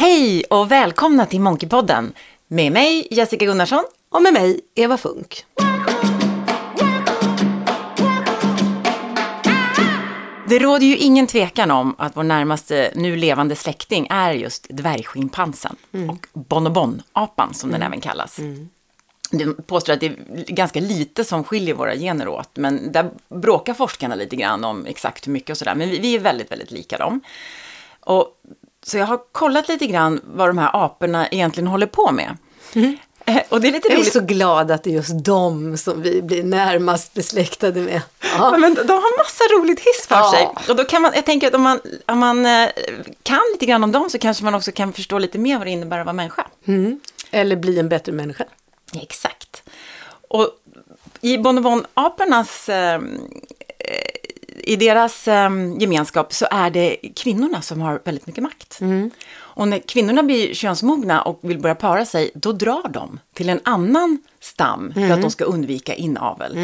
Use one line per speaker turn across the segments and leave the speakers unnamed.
Hej och välkomna till Monkeypodden med mig Jessica Gunnarsson.
Och med mig, Eva Funk.
Det råder ju ingen tvekan om att vår närmaste nu levande släkting är just dvärgschimpansen och bonobonapan som den även kallas. Du påstår att det är ganska lite som skiljer våra gener åt, men där bråkar forskarna lite grann om exakt hur mycket och sådär, men vi, vi är väldigt, väldigt lika dem. Och, så jag har kollat lite grann vad de här aporna egentligen håller på med. Eh, Och det är lite
Jag är
roligt.
så glad att det är just dem som vi blir närmast besläktade med.
Ja, men de har massa roligt hiss för
Ja.
sig. Och då kan man, jag tänker att om man, om man eh, kan lite grann om dem så kanske man också kan förstå lite mer vad det innebär att vara människa.
Mm. Eller bli en bättre människa.
Exakt. Och i bonobonapornas, eh, i deras eh, gemenskap så är det kvinnorna som har väldigt mycket makt. Och när kvinnorna blir könsmogna och vill börja para sig, då drar de till en annan stam för att de ska undvika inavel.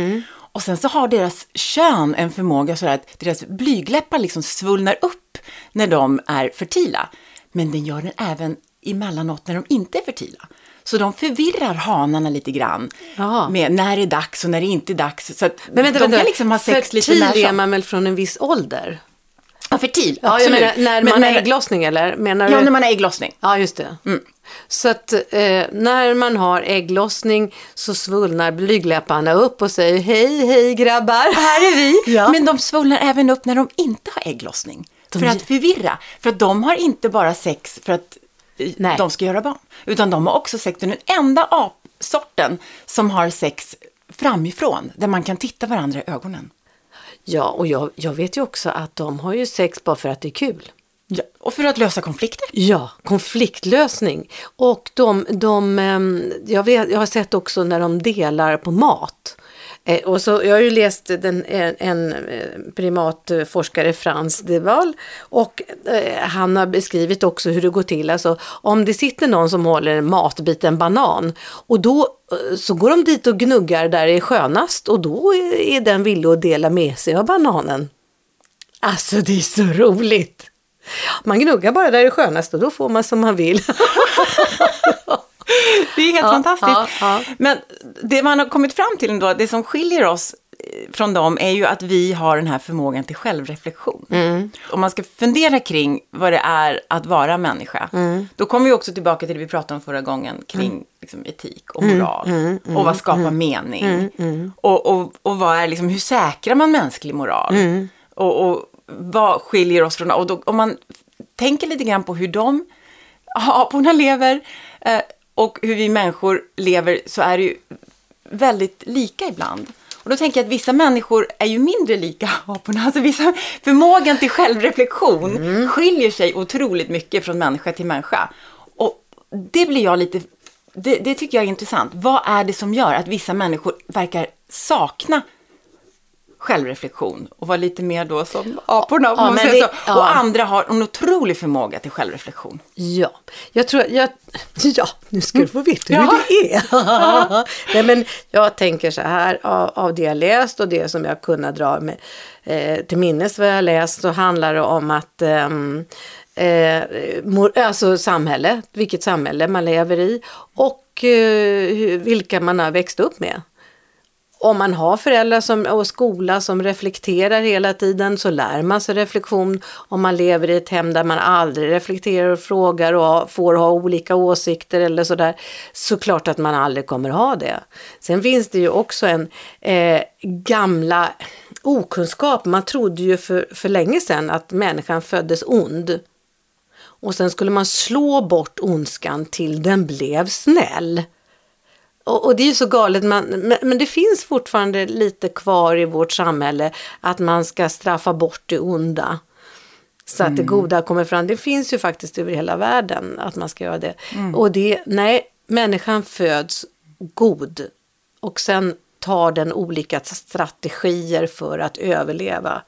Och sen så har deras kön en förmåga så att deras blygläppar liksom svullnar upp när de är fertila. Men den gör den även emellanåt när de inte är fertila. Så de förvirrar hanarna lite grann
Jaha.
med när det är dags och när det inte är dags. Så
Men vänta,
de
vänta.
kan liksom ha sex lite när
är
som.
man väl från en viss ålder?
Ja, fertil,
Ja, jag
absolut.
menar, när
Men
man
när-
har ägglossning eller? Menar
Ja,
du?
när man har ägglossning.
Ja, just det. Så att eh, när man har ägglossning så svullnar blygdläpparna upp och säger hej, hej grabbar.
Här är vi.
Ja.
Men de svullnar även upp när de inte har ägglossning.
De
för att förvirra. För att de har inte bara sex för att
Nej.
de ska göra barn. Utan de har också sex, den enda apsorten som har sex framifrån. Där man kan titta varandra i ögonen.
Ja, och jag, jag vet ju också att de har ju sex bara för att det är kul.
Ja. Och för att lösa konflikter.
Ja, konfliktlösning. Och de, de ehm, jag, vet, jag har sett också när de delar på mat. Eh, och så, jag har ju läst den, eh, en, en primatforskare, Frans de Waal, och han har beskrivit också hur det går till. Alltså, om det sitter någon som håller en matbit, en banan, och då så går de dit och gnuggar där det är skönast och då är den villig att dela med sig av bananen. Alltså det är så roligt! Man gnuggar bara där det är skönast och då får man som man vill.
Det är helt
Ja,
fantastiskt.
ja, ja.
Men det man har kommit fram till ändå, det som skiljer oss eh, från dem är ju att vi har den här förmågan till självreflektion.
Mm.
Om man ska fundera kring vad det är att vara människa,
Mm.
då kommer vi också tillbaka till det vi pratade om förra gången kring liksom, etik och
Mm,
moral. och vad skapar mening? Och, och, och vad är, liksom, hur säkrar man mänsklig moral?
Mm.
Och, och vad skiljer oss från... Och då, om man tänker lite grann på hur de aporna lever eh, och hur vi människor lever så är det ju väldigt lika ibland. Och då tänker jag att vissa människor är ju mindre lika aporna. Alltså vissa, förmågan till självreflektion skiljer sig otroligt mycket från människa till människa. Och det blir jag lite, det, det tycker jag är intressant. Vad är det som gör att vissa människor verkar sakna självreflektion och vara lite mer då som aporna, om
Ja,
man säger
det-
så.
ja.
Och andra har en otrolig förmåga till självreflektion.
Ja, jag tror, jag, ja, nu ska du få veta hur
Ja.
det är. Nej, men jag tänker så här, av, av det jag läst och det som jag kunnat dra med, eh, till minnes vad jag läst, så handlar det om att ehm, eh, mor, alltså samhälle, vilket samhälle man lever i och eh, hur, vilka man har växt upp med. Om man har föräldrar som, och skola som reflekterar hela tiden så lär man sig reflektion. Om man lever i ett hem där man aldrig reflekterar och frågar och får ha olika åsikter eller sådär, så klart att man aldrig kommer ha det. Sen finns det ju också en eh, gamla okunskap. Man trodde ju för, för länge sedan att människan föddes ond. Och sen skulle man slå bort ondskan till den blev snäll. Och, och det är ju så galet, man, men, men det finns fortfarande lite kvar i vårt samhälle att man ska straffa bort det onda. Så att det goda kommer fram. Det finns ju faktiskt över hela världen att man ska göra det. Och det, nej, människan föds god. Och sen tar den olika strategier för att överleva.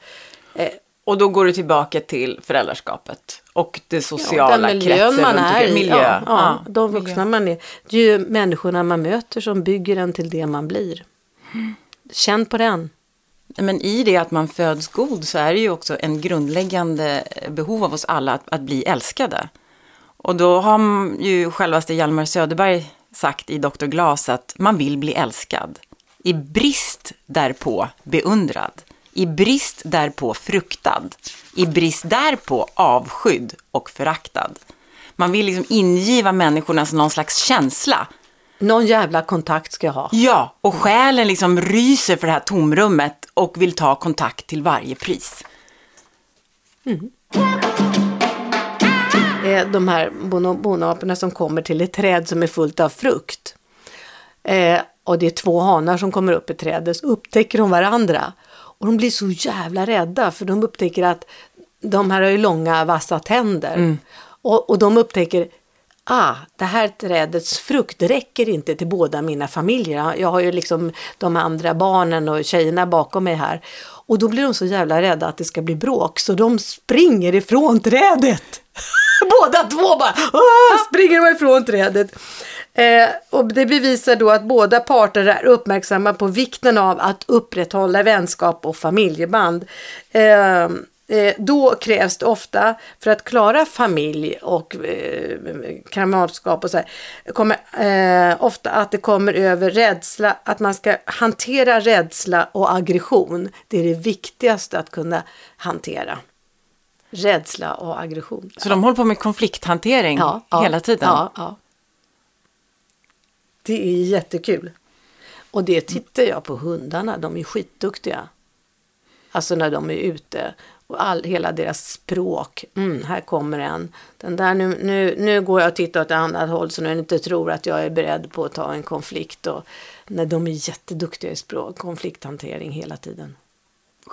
Eh,
Och då går du tillbaka till föräldraskapet och det sociala
den miljön
kretsen
man
runt
är.
Miljö.
Ja, ja, de
miljö.
vuxna man är. Det är ju människorna man möter som bygger en till det man blir. Känn på den.
Men i det att man föds god så är det ju också en grundläggande behov av oss alla att, att bli älskade. Och då har ju självaste Hjalmar Söderberg sagt i Dr. Glas att man vill bli älskad. I brist därpå beundrad. I brist därpå fruktad. I brist därpå avskydd och föraktad. Man vill liksom ingiva människorna någon slags känsla.
Någon jävla kontakt ska jag ha.
Ja, och själen liksom ryser för det här tomrummet och vill ta kontakt till varje pris.
Mm. De här bonaporna som kommer till ett träd som är fullt av frukt. Eh, och det är två hanar som kommer upp i trädet, så upptäcker de varandra. Och de blir så jävla rädda för de upptäcker att de här har ju långa vassa tänder. Mm. Och, och de upptäcker, ah, det här trädets frukt räcker inte till båda mina familjer. Jag har ju liksom de andra barnen och tjejerna bakom mig här. Och då blir de så jävla rädda att det ska bli bråk så de springer ifrån trädet. Båda två bara springer de ifrån trädet. Eh, och det bevisar då att båda parter är uppmärksamma på vikten av att upprätthålla vänskap och familjeband. Eh, Eh, då krävs det ofta, för att klara familj och eh, kamratskap och så här, kommer, eh, ofta att det kommer över rädsla, att man ska hantera rädsla och aggression. Det är det viktigaste att kunna hantera. Rädsla och aggression.
Så de håller på med konflikthantering ja, hela tiden?
Ja, ja. Det är jättekul. Och det tittar jag på hundarna, de är skitduktiga. Alltså när de är ute och all, hela deras språk. Mm, här kommer en. Den där, nu, nu, nu går jag och tittar åt ett annat håll så nu inte tror att jag är beredd på att ta en konflikt. Och, när de är jätteduktiga i språk, konflikthantering hela tiden.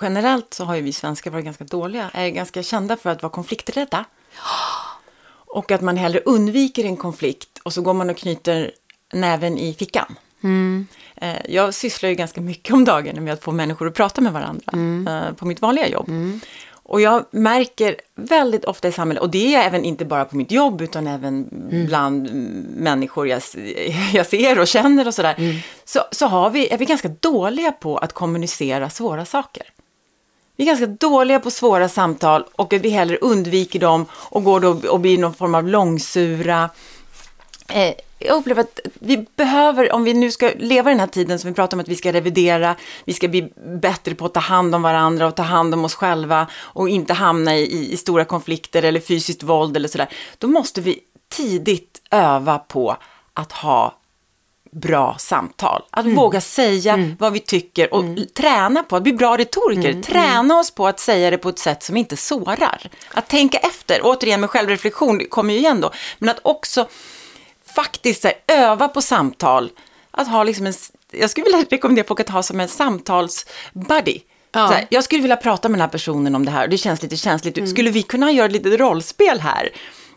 Generellt så har ju vi svenskar varit ganska dåliga, är ganska kända för att vara konflikträdda. Och att man hellre undviker en konflikt och så går man och knyter näven i fickan. Mm. Eh, jag sysslar ju ganska mycket om dagen med att få människor att prata med varandra mm. Eh, på mitt vanliga jobb. Mm. Och jag märker väldigt ofta i samhället, och det är även inte bara på mitt jobb utan även mm. bland människor jag, jag ser och känner och sådär, mm. så, så har vi, är vi ganska dåliga på att kommunicera svåra saker. Vi är ganska dåliga på svåra samtal och vi hellre undviker dem och går då och blir någon form av långsura. Eh, jag upplever att vi behöver, om vi nu ska leva den här tiden som vi pratar om att vi ska revidera, vi ska bli bättre på att ta hand om varandra och ta hand om oss själva och inte hamna i, i stora konflikter eller fysiskt våld eller sådär. Då måste vi tidigt öva på att ha bra samtal. Att mm. våga säga mm. vad vi tycker och mm. träna på att bli bra retoriker. Mm. Träna oss på att säga det på ett sätt som inte sårar. Att tänka efter, återigen med självreflektion, kommer ju igen då, men att också faktiskt här, öva på samtal. Att ha liksom en, jag skulle vilja rekommendera folk att ha som en samtalsbuddy. Ja. Här, jag skulle vilja prata med den här personen om det här och det känns lite känsligt. Mm. Skulle vi kunna göra ett litet rollspel här?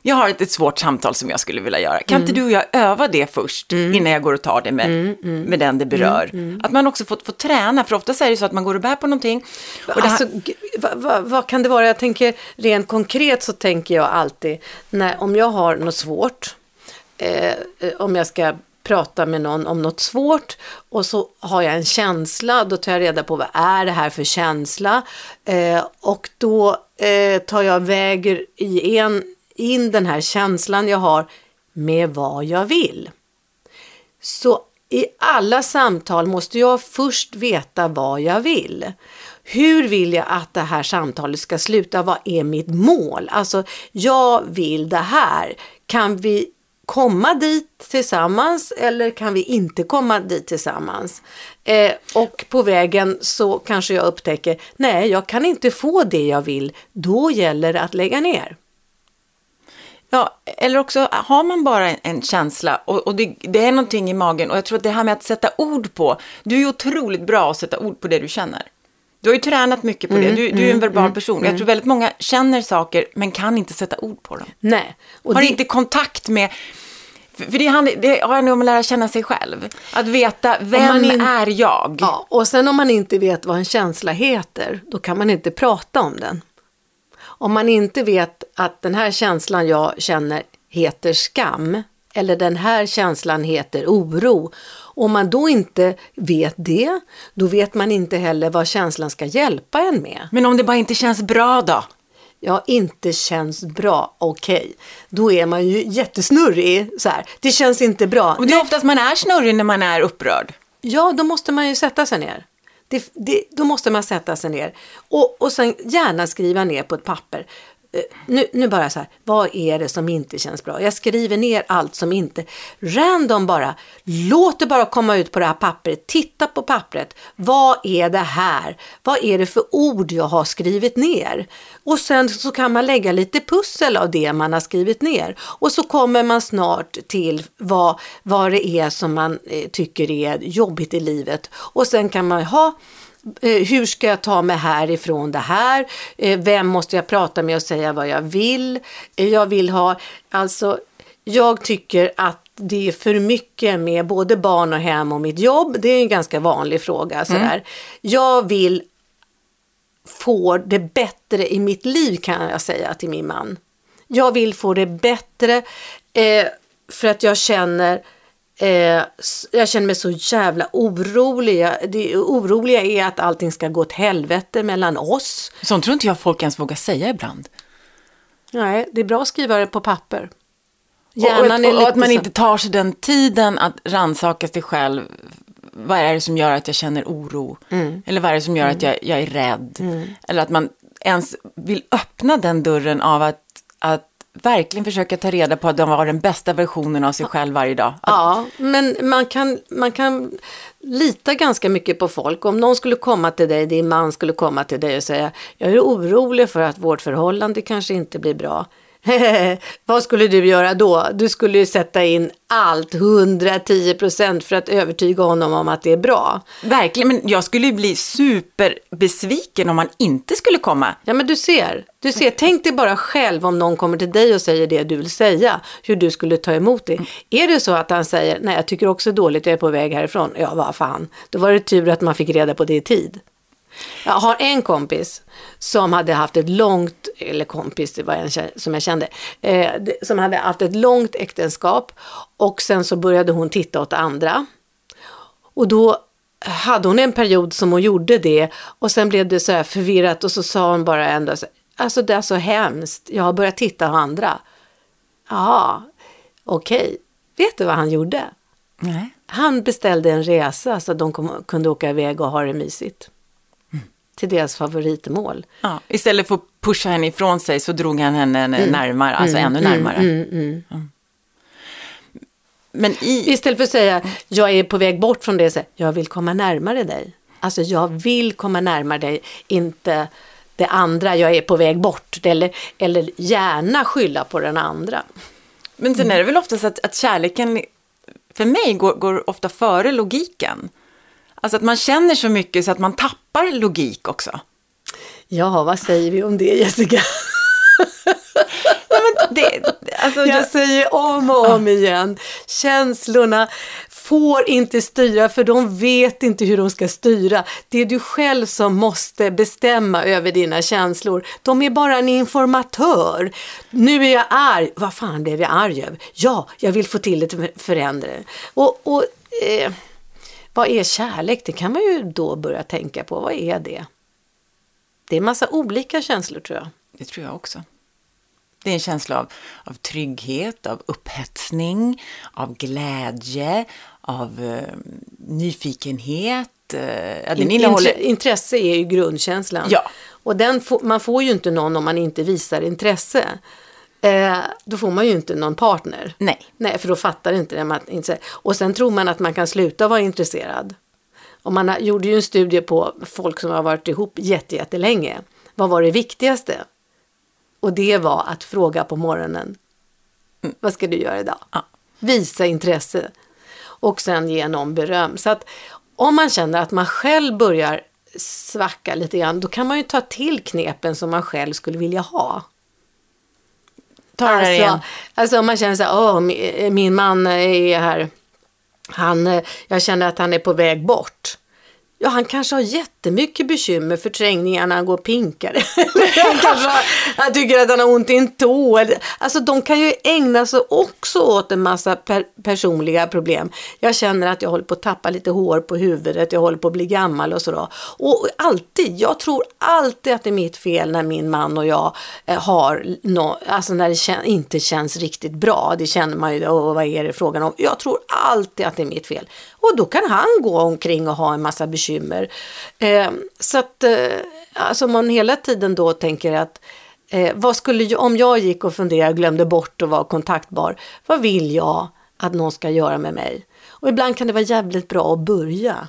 Jag har ett, ett svårt samtal som jag skulle vilja göra. Kan mm. inte du och jag öva det först mm. innan jag går och tar det med, mm, mm. med den det berör? Mm. Att man också får, får träna, för ofta är det så att man går och bär på någonting. Och
alltså, här... vad, vad, vad, kan det vara? Jag tänker rent konkret så tänker jag alltid, när, om jag har något svårt, Eh, eh, om jag ska prata med någon om något svårt och så har jag en känsla, då tar jag reda på vad är det här för känsla eh, och då eh, tar jag väger i en, in den här känslan jag har med vad jag vill. Så i alla samtal måste jag först veta vad jag vill. Hur vill jag att det här samtalet ska sluta? Vad är mitt mål? Alltså, jag vill det här. Kan vi komma dit tillsammans eller kan vi inte komma dit tillsammans? Eh, och på vägen så kanske jag upptäcker, nej jag kan inte få det jag vill, då gäller det att lägga ner.
Ja, eller också har man bara en, känsla och, och det, det, är någonting i magen och jag tror att det här med att sätta ord på, du är otroligt bra att sätta ord på det du känner. Du har ju tränat mycket på det, mm, du, du är en mm, verbal mm, person. Jag tror väldigt många känner saker men kan inte sätta ord på dem.
Nej.
Och har det... inte kontakt med för det, handlar, det har nog om att lära känna sig själv. Att veta, vem in, är jag?
Ja, och sen om man inte vet vad en känsla heter, då kan man inte prata om den. Om man inte vet att den här känslan jag känner heter skam, eller den här känslan heter oro. Om man då inte vet det, då vet man inte heller vad känslan ska hjälpa en med.
Men om det bara inte känns bra då?
Ja, inte känns bra. Okej, okay. då är man ju jättesnurrig. Så här. Det känns inte bra.
Och det är oftast man är snurrig när man är upprörd.
Ja, då måste man ju sätta sig ner. Det, det, då måste man sätta sig ner och, och sen gärna skriva ner på ett papper. Eh, nu, nu bara så här, vad är det som inte känns bra? Jag skriver ner allt som inte, random bara, låt det bara komma ut på det här pappret, titta på pappret, vad är det här? Vad är det för ord jag har skrivit ner? Och sen så kan man lägga lite pussel av det man har skrivit ner och så kommer man snart till vad, vad det är som man eh, tycker är jobbigt i livet och sen kan man ha hur ska jag ta mig härifrån det här? Eh, vem måste jag prata med och säga vad jag vill? Eh, jag vill ha, alltså, jag tycker att det är för mycket med både barn och hem och mitt jobb. Det är en ganska vanlig fråga. Sådär. Mm. Jag vill få det bättre i mitt liv kan jag säga till min man. Jag vill få det bättre eh, för att jag känner Eh, jag känner mig så jävla orolig. Det oroliga är att allting ska gå åt helvete mellan oss.
Sånt tror inte jag folk ens vågar säga ibland.
Nej, det är bra att skriva det på papper.
Hjärnan och, och, och att man inte tar sig den tiden att rannsaka sig själv. Vad är det som gör att jag känner oro? Mm. Eller vad är det som gör mm. att jag, jag är rädd? Mm. Eller att man ens vill öppna den dörren av att, att verkligen försöka ta reda på att de har den bästa versionen av sig själv varje dag.
Ja, men man kan, man kan lita ganska mycket på folk. Om någon skulle komma till dig, din man skulle komma till dig och säga jag är orolig för att vårt förhållande kanske inte blir bra. Vad skulle du göra då? Du skulle ju sätta in allt, 110 procent för att övertyga honom om att det är bra.
Verkligen, men jag skulle ju bli superbesviken om han inte skulle komma.
Ja, men du ser. Du ser, tänk dig bara själv om någon kommer till dig och säger det du vill säga, hur du skulle ta emot det. Mm. Är det så att han säger, nej jag tycker också dåligt, jag är på väg härifrån, ja vad fan, då var det tur att man fick reda på det i tid. Jag har en kompis som hade haft ett långt, eller kompis, det var en som jag kände, eh, som hade haft ett långt äktenskap och sen så började hon titta åt andra. Och då hade hon en period som hon gjorde det och sen blev det så här förvirrat och så sa hon bara ändå så, alltså det är så hemskt, jag har börjat titta på andra. Ja, okej. Okay. Vet du vad han gjorde?
Nej.
Han beställde en resa så att de kom, kunde åka iväg och ha det mysigt till deras favoritmål.
Ja, istället för att pusha henne ifrån sig så drog han henne mm. närmare, alltså mm. ännu mm. närmare.
Mm. mm. Men i... Istället för att säga, jag är på väg bort från det, så jag vill komma närmare dig. Alltså jag vill komma närmare dig, inte det andra, jag är på väg bort. Eller, eller gärna skylla på den andra.
Men sen är det väl ofta så att, att kärleken, för mig, går, går ofta före logiken. Alltså att man känner så mycket så att man tappar logik också.
Ja, vad säger vi om det Jessica?
det,
alltså, jag säger om och om igen, känslorna får inte styra för de vet inte hur de ska styra. Det är du själv som måste bestämma över dina känslor. De är bara en informatör. Nu är jag arg. Vad fan blev jag arg över? Ja, jag vill få till ett förändring. Och, och eh, vad är kärlek? Det kan man ju då börja tänka på. Vad är det? Det är en massa olika känslor tror jag.
Det tror jag också. Det är en känsla av, av trygghet, av upphetsning, av glädje, av eh, nyfikenhet. Eh,
ja, den innehåller... Intresse är ju grundkänslan.
Ja.
Och den man får ju inte någon om man inte visar intresse eh, då får man ju inte någon partner.
Nej.
Nej, för då fattar inte det. Man inte, och sen tror man att man kan sluta vara intresserad. Och man gjorde ju en studie på folk som har varit ihop jättelänge. Vad var det viktigaste? Och det var att fråga på morgonen. Mm. Vad ska du göra idag?
Ja.
Visa intresse. Och sen ge någon beröm. Så att om man känner att man själv börjar svacka lite grann, då kan man ju ta till knepen som man själv skulle vilja ha.
Ta alltså, igen.
Alltså om man känner så här, åh, min man är här. Han, jag känner att han är på väg bort. Ja, han kanske har jättemycket bekymmer, förträngningarna går pinkare. han kanske han tycker att han har ont i en tå. Alltså de kan ju ägna sig också åt en massa per personliga problem. Jag känner att jag håller på att tappa lite hår på huvudet, jag håller på att bli gammal och sådär. Och alltid, jag tror alltid att det är mitt fel när min man och jag eh, har, no, alltså när det kän inte känns riktigt bra. Det känner man ju, och vad är det frågan om? Jag tror alltid att det är mitt fel. Och då kan han gå omkring och ha en massa bekymmer. Eh, så att, eh, alltså man hela tiden då tänker att eh, vad skulle jag, om jag gick och funderade, glömde bort att vara kontaktbar, vad vill jag att någon ska göra med mig? Och ibland kan det vara jävligt bra att börja.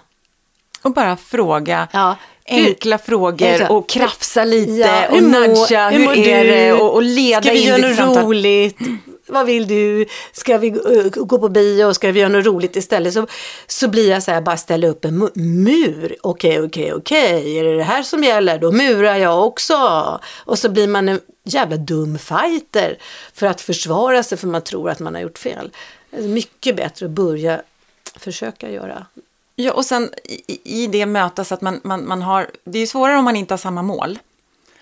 Och bara fråga.
Ja.
Enkla
Hur-
frågor och krafsa lite
Ja,
och
hur mår-
nudga.
hur
Hur,
mår
är
du?
det? Och, och leda
Ska vi
in
göra något roligt? Vad vill du? Ska vi uh, gå på bio? Ska vi göra något roligt istället? Så, så blir jag så här, bara ställa upp en mu- mur. Okej, okej, okej. Är det det här som gäller? Då murar jag också. Och så blir man en jävla dum fighter för att försvara sig för man tror att man har gjort fel. Mycket bättre att börja försöka göra.
Ja, och sen i, i det mötas att man, man, man har, det är svårare om man inte har samma mål.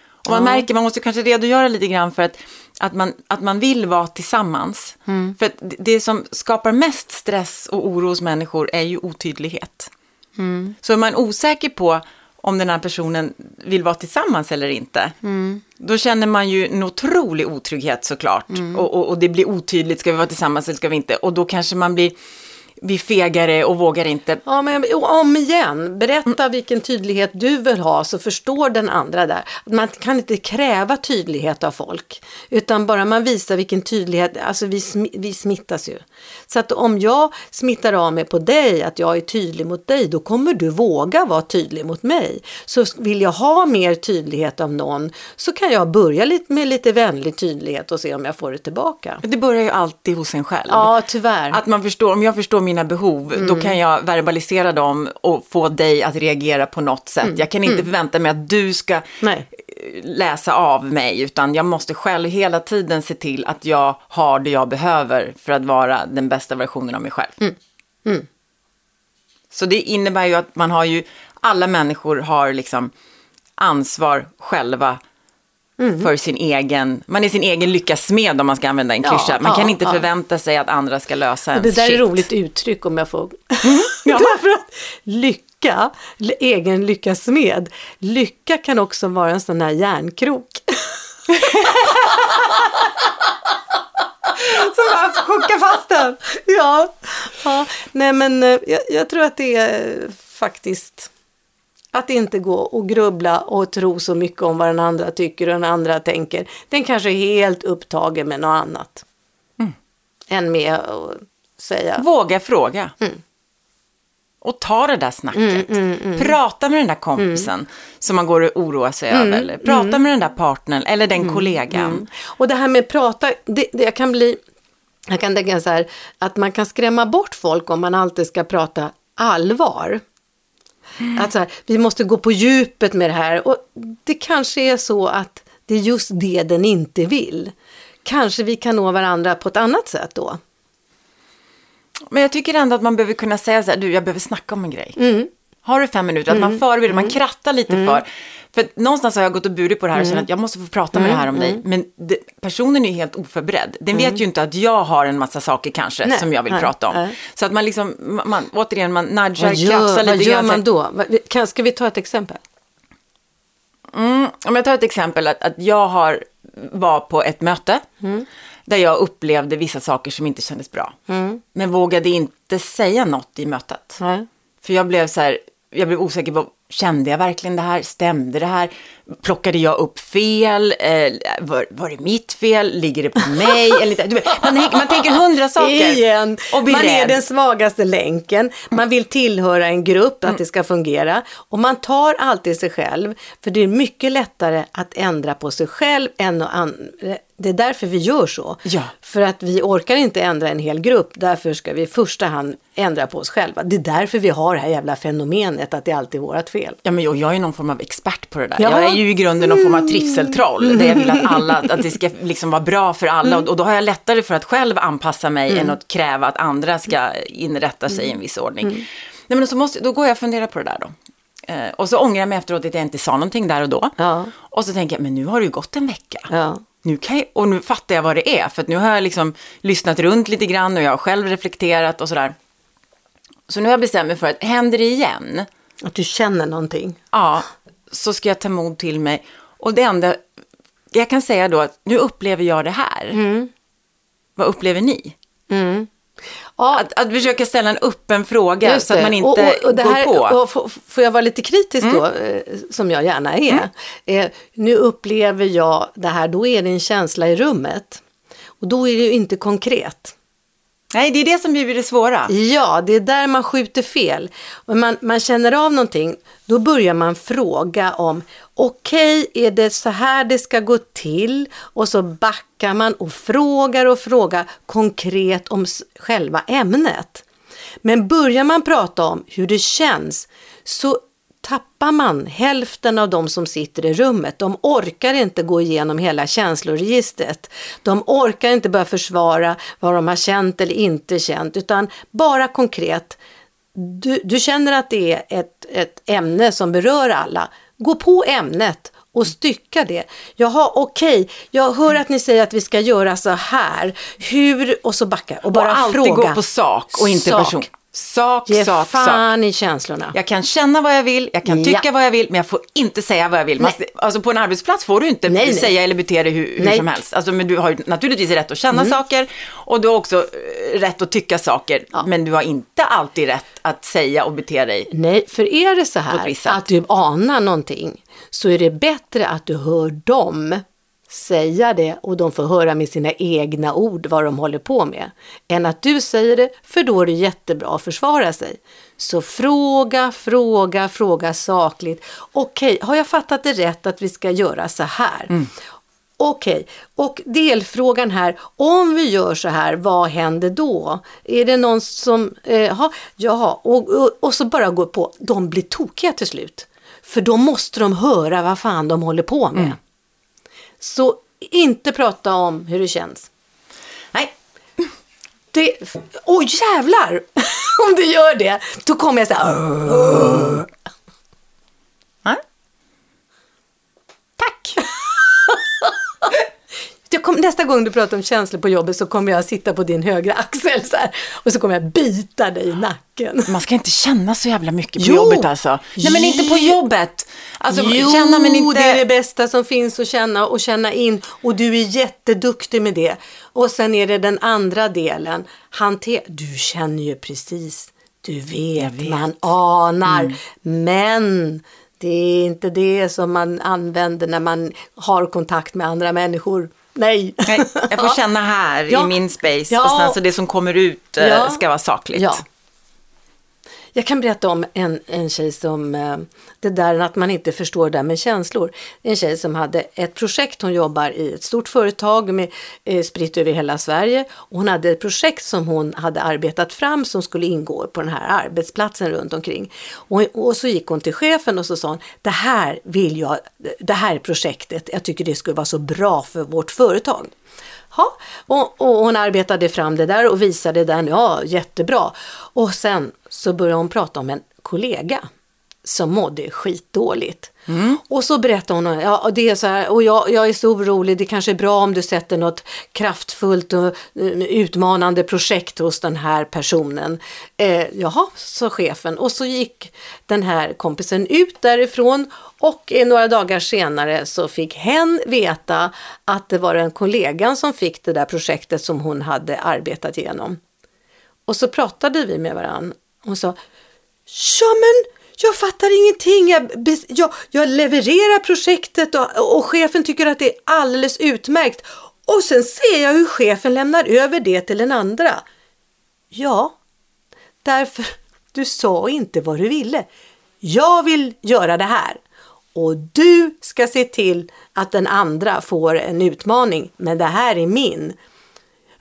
Och man
Ja.
märker, man måste kanske redogöra lite grann för att, att, man, att man vill vara tillsammans.
Mm.
För det som skapar mest stress och oro hos människor är ju otydlighet.
Mm.
Så är man osäker på om den här personen vill vara tillsammans eller inte,
Mm.
då känner man ju en otrolig otrygghet såklart.
Mm.
Och, och, och det blir otydligt, ska vi vara tillsammans eller ska vi inte? Och då kanske man blir, blir fegare och vågar inte
Ja, men om igen, berätta vilken tydlighet du vill ha så förstår den andra där. Man kan inte kräva tydlighet av folk, utan bara man visar vilken tydlighet, alltså vi, vi smittas ju. Så att om jag smittar av mig på dig, att jag är tydlig mot dig, då kommer du våga vara tydlig mot mig. Så vill jag ha mer tydlighet av någon så kan jag börja lite med lite vänlig tydlighet och se om jag får det tillbaka.
Det börjar ju alltid hos en själv.
Ja, tyvärr.
Att man förstår, om jag förstår mina behov,
Mm.
då kan jag verbalisera dem och få dig att reagera på något sätt. Jag kan inte förvänta mig att du ska
Mm. Nej.
Läsa av mig, utan jag måste själv hela tiden se till att jag har det jag behöver för att vara den bästa versionen av mig själv.
Mm.
Så det innebär ju att man har ju, alla människor har liksom ansvar själva
Mm.
för sin egen, man är sin egen lyckas smed om man ska använda en
Ja,
klyscha. Man
ja,
kan inte
ja.
förvänta sig att andra ska lösa ens
Det där är
shit.
roligt uttryck om jag får...
Ja.
Därför att lycka, egen lyckas med, lycka kan också vara en sån här järnkrok.
Så bara hooka fast den.
ja. ja, nej men eh, jag, jag tror att det är eh, faktiskt att inte gå och grubbla och tro så mycket om vad den andra tycker och den andra tänker. Den kanske är helt upptagen med något annat. Än med att säga.
Våga fråga.
Mm.
Och ta det där snacket. Prata med den där kompisen som man går och oroar sig
Mm,
över. Prata med den där partnern eller den kollegan.
Och det här med prata, det, det jag kan bli, jag kan tänka så här, att man kan skrämma bort folk om man alltid ska prata allvar. Att så här, vi måste gå på djupet med det här och det kanske är så att det är just det den inte vill. Kanske vi kan nå varandra på ett annat sätt då.
Men jag tycker ändå att man behöver kunna säga så här, du jag behöver snacka om en grej.
Mm.
Har du fem minuter? Att man förbereder, man krattar lite för. För att någonstans har jag gått och burit på det här och känt att jag måste få prata med det här om dig. Men det, personen är ju helt oförberedd. Den vet ju inte att jag har en massa saker kanske
Nej,
som jag vill
nej,
prata om.
nej.
Så att man liksom, man, återigen, man nudgar,
Vad gör,
krafsar
vad
lite
gör
så här,
man då? Vad- Kan, ska vi ta ett exempel?
Mm, om jag tar ett exempel, att, att jag har, var på ett möte där jag upplevde vissa saker som inte kändes bra. Men vågade inte säga något i mötet.
Nej.
För jag blev så här, jag blev osäker på, kände jag verkligen det här? Stämde det här? Plockade jag upp fel? Eh, var, var det mitt fel? Ligger det på mig? Eller, du vet, man, man tänker hundra saker.
Igen.
Och blir
man är
rädd.
den svagaste länken. Man vill tillhöra en grupp,
Mm.
att det ska fungera. Och man tar alltid sig själv. För det är mycket lättare att ändra på sig själv än att Det är därför vi gör så.
Ja.
För att vi orkar inte ändra en hel grupp. Därför ska vi i första hand ändra på oss själva. Det är därför vi har det här jävla fenomenet att det alltid är vårt fel.
Ja, men jag, jag är någon form av expert på det där.
Ja.
Jag är ju i grunden någon form av trivseltroll. Där jag vill att alla, att det ska liksom vara bra för alla. Och, och då har jag lättare för att själv anpassa mig än att kräva att andra ska inrätta sig i en viss ordning. Nej, men så måste, då går jag och funderar på det där då. Eh, och så ångrar jag mig efteråt att jag inte sa någonting där och då.
Ja.
Och så tänker jag, men nu har det ju gått en vecka.
Ja.
Nu kan jag, och nu fattar jag vad det är, för att nu har jag liksom lyssnat runt lite grann och jag har själv reflekterat och sådär. Så nu har jag bestämt mig för att händer det igen,
Att du känner någonting.
ja, så ska jag ta mod till mig. Och det enda, jag kan säga då att nu upplever jag det här. Vad upplever ni?
Ja,
Att, att försöka ställa en öppen fråga så att man inte
och, och, och det här,
går på. Mm.
Och får jag vara lite kritisk då, eh, som jag gärna är. Eh, nu upplever jag det här, då är det en känsla i rummet. Och då är det ju inte konkret.
Nej, det är det som blir det svåra.
Ja, det är där man skjuter fel. Om man, man känner av någonting, då börjar man fråga om okej, är det så här det ska gå till? Och så backar man och frågar och frågar konkret om själva ämnet. Men börjar man prata om hur det känns så tappar man hälften av de som sitter i rummet. De orkar inte gå igenom hela känsloregistret. De orkar inte börja försvara vad de har känt eller inte känt, utan bara konkret. Du, du känner att det är ett, ett ämne som berör alla. Gå på ämnet och stycka det. Jaha, okej, jag hör att ni säger att vi ska göra så här. Hur? Och så backa och bara
och alltid
fråga.
gå på sak och inte
Sak.
person. Sak,
Ge
sak, sak.
fan i känslorna.
Jag kan känna vad jag vill, jag kan tycka
Ja.
vad jag vill, men jag får inte säga vad jag vill. Man, alltså på en arbetsplats får du inte
Nej, nej.
säga eller bete dig hur, hur
Nej. Mm.
som helst. Alltså, men du har naturligtvis rätt att känna saker och du har också eh, rätt att tycka saker. Men du har inte alltid rätt att säga och bete dig.
Nej, för är det så här att du anar någonting så är det bättre att du hör dem säga det och de får höra med sina egna ord vad de håller på med. Än att du säger det, för då är det jättebra att försvara sig. Så fråga, fråga, fråga sakligt. Okej, har jag fattat det rätt att vi ska göra så här?
Mm.
Okej, och delfrågan här, om vi gör så här, vad händer då? Är det någon som, eh, ha, jaha, och, och, och så bara går på, de blir tokiga till slut. För då måste de höra vad fan de håller på med. Så inte prata om hur det känns.
Nej,
Det, oh, jävlar! om du gör det, då kommer jag så här,
Nej. Tack.
Jag kom, nästa gång du pratar om känslor på jobbet så kommer jag sitta på din högra axel så här, och så kommer jag bita dig i nacken.
Man ska inte känna så jävla mycket på
Jo.
jobbet alltså. Nej, men inte på
Jo.
jobbet. Alltså,
jo,
känna men inte...
det är det bästa som finns att känna och känna in och du är jätteduktig med det. Och sen är det den andra delen, hanter, du känner ju precis, du vet,
vet.
man anar, men det är inte det som man använder när man har kontakt med andra människor. Nej.
Nej, jag får känna här
Ja.
i min space
Ja.
och sen så det som kommer ut eh,
Ja.
ska vara sakligt.
Ja. Jag kan berätta om en, en tjej som, eh, det där att man inte förstår det där med känslor. En tjej som hade ett projekt, hon jobbar i ett stort företag med eh, spritt över hela Sverige. Och hon hade ett projekt som hon hade arbetat fram som skulle ingå på den här arbetsplatsen runt omkring. Och, och så gick hon till chefen och så sa hon, det här vill jag, det här projektet, jag tycker det skulle vara så bra för vårt företag. Ha. och, och hon arbetade fram det där och visade den, ja jättebra. Och sen så började hon prata om en kollega som mådde skitdåligt. Och så berättade hon, ja det är så här, och jag, jag är så orolig, det kanske är bra om du sätter något kraftfullt och eh, utmanande projekt hos den här personen. Eh, jaha, sa chefen. Och så gick den här kompisen ut därifrån och några dagar senare så fick hen veta att det var en kollegan som fick det där projektet som hon hade arbetat igenom. Och så pratade vi med varandra. Hon sa, ja men jag fattar ingenting. Jag, jag, jag levererar projektet och, och chefen tycker att det är alldeles utmärkt. Och sen ser jag hur chefen lämnar över det till den andra. Ja, därför du sa inte vad du ville. Jag vill göra det här. Och du ska se till att den andra får en utmaning. Men det här är min.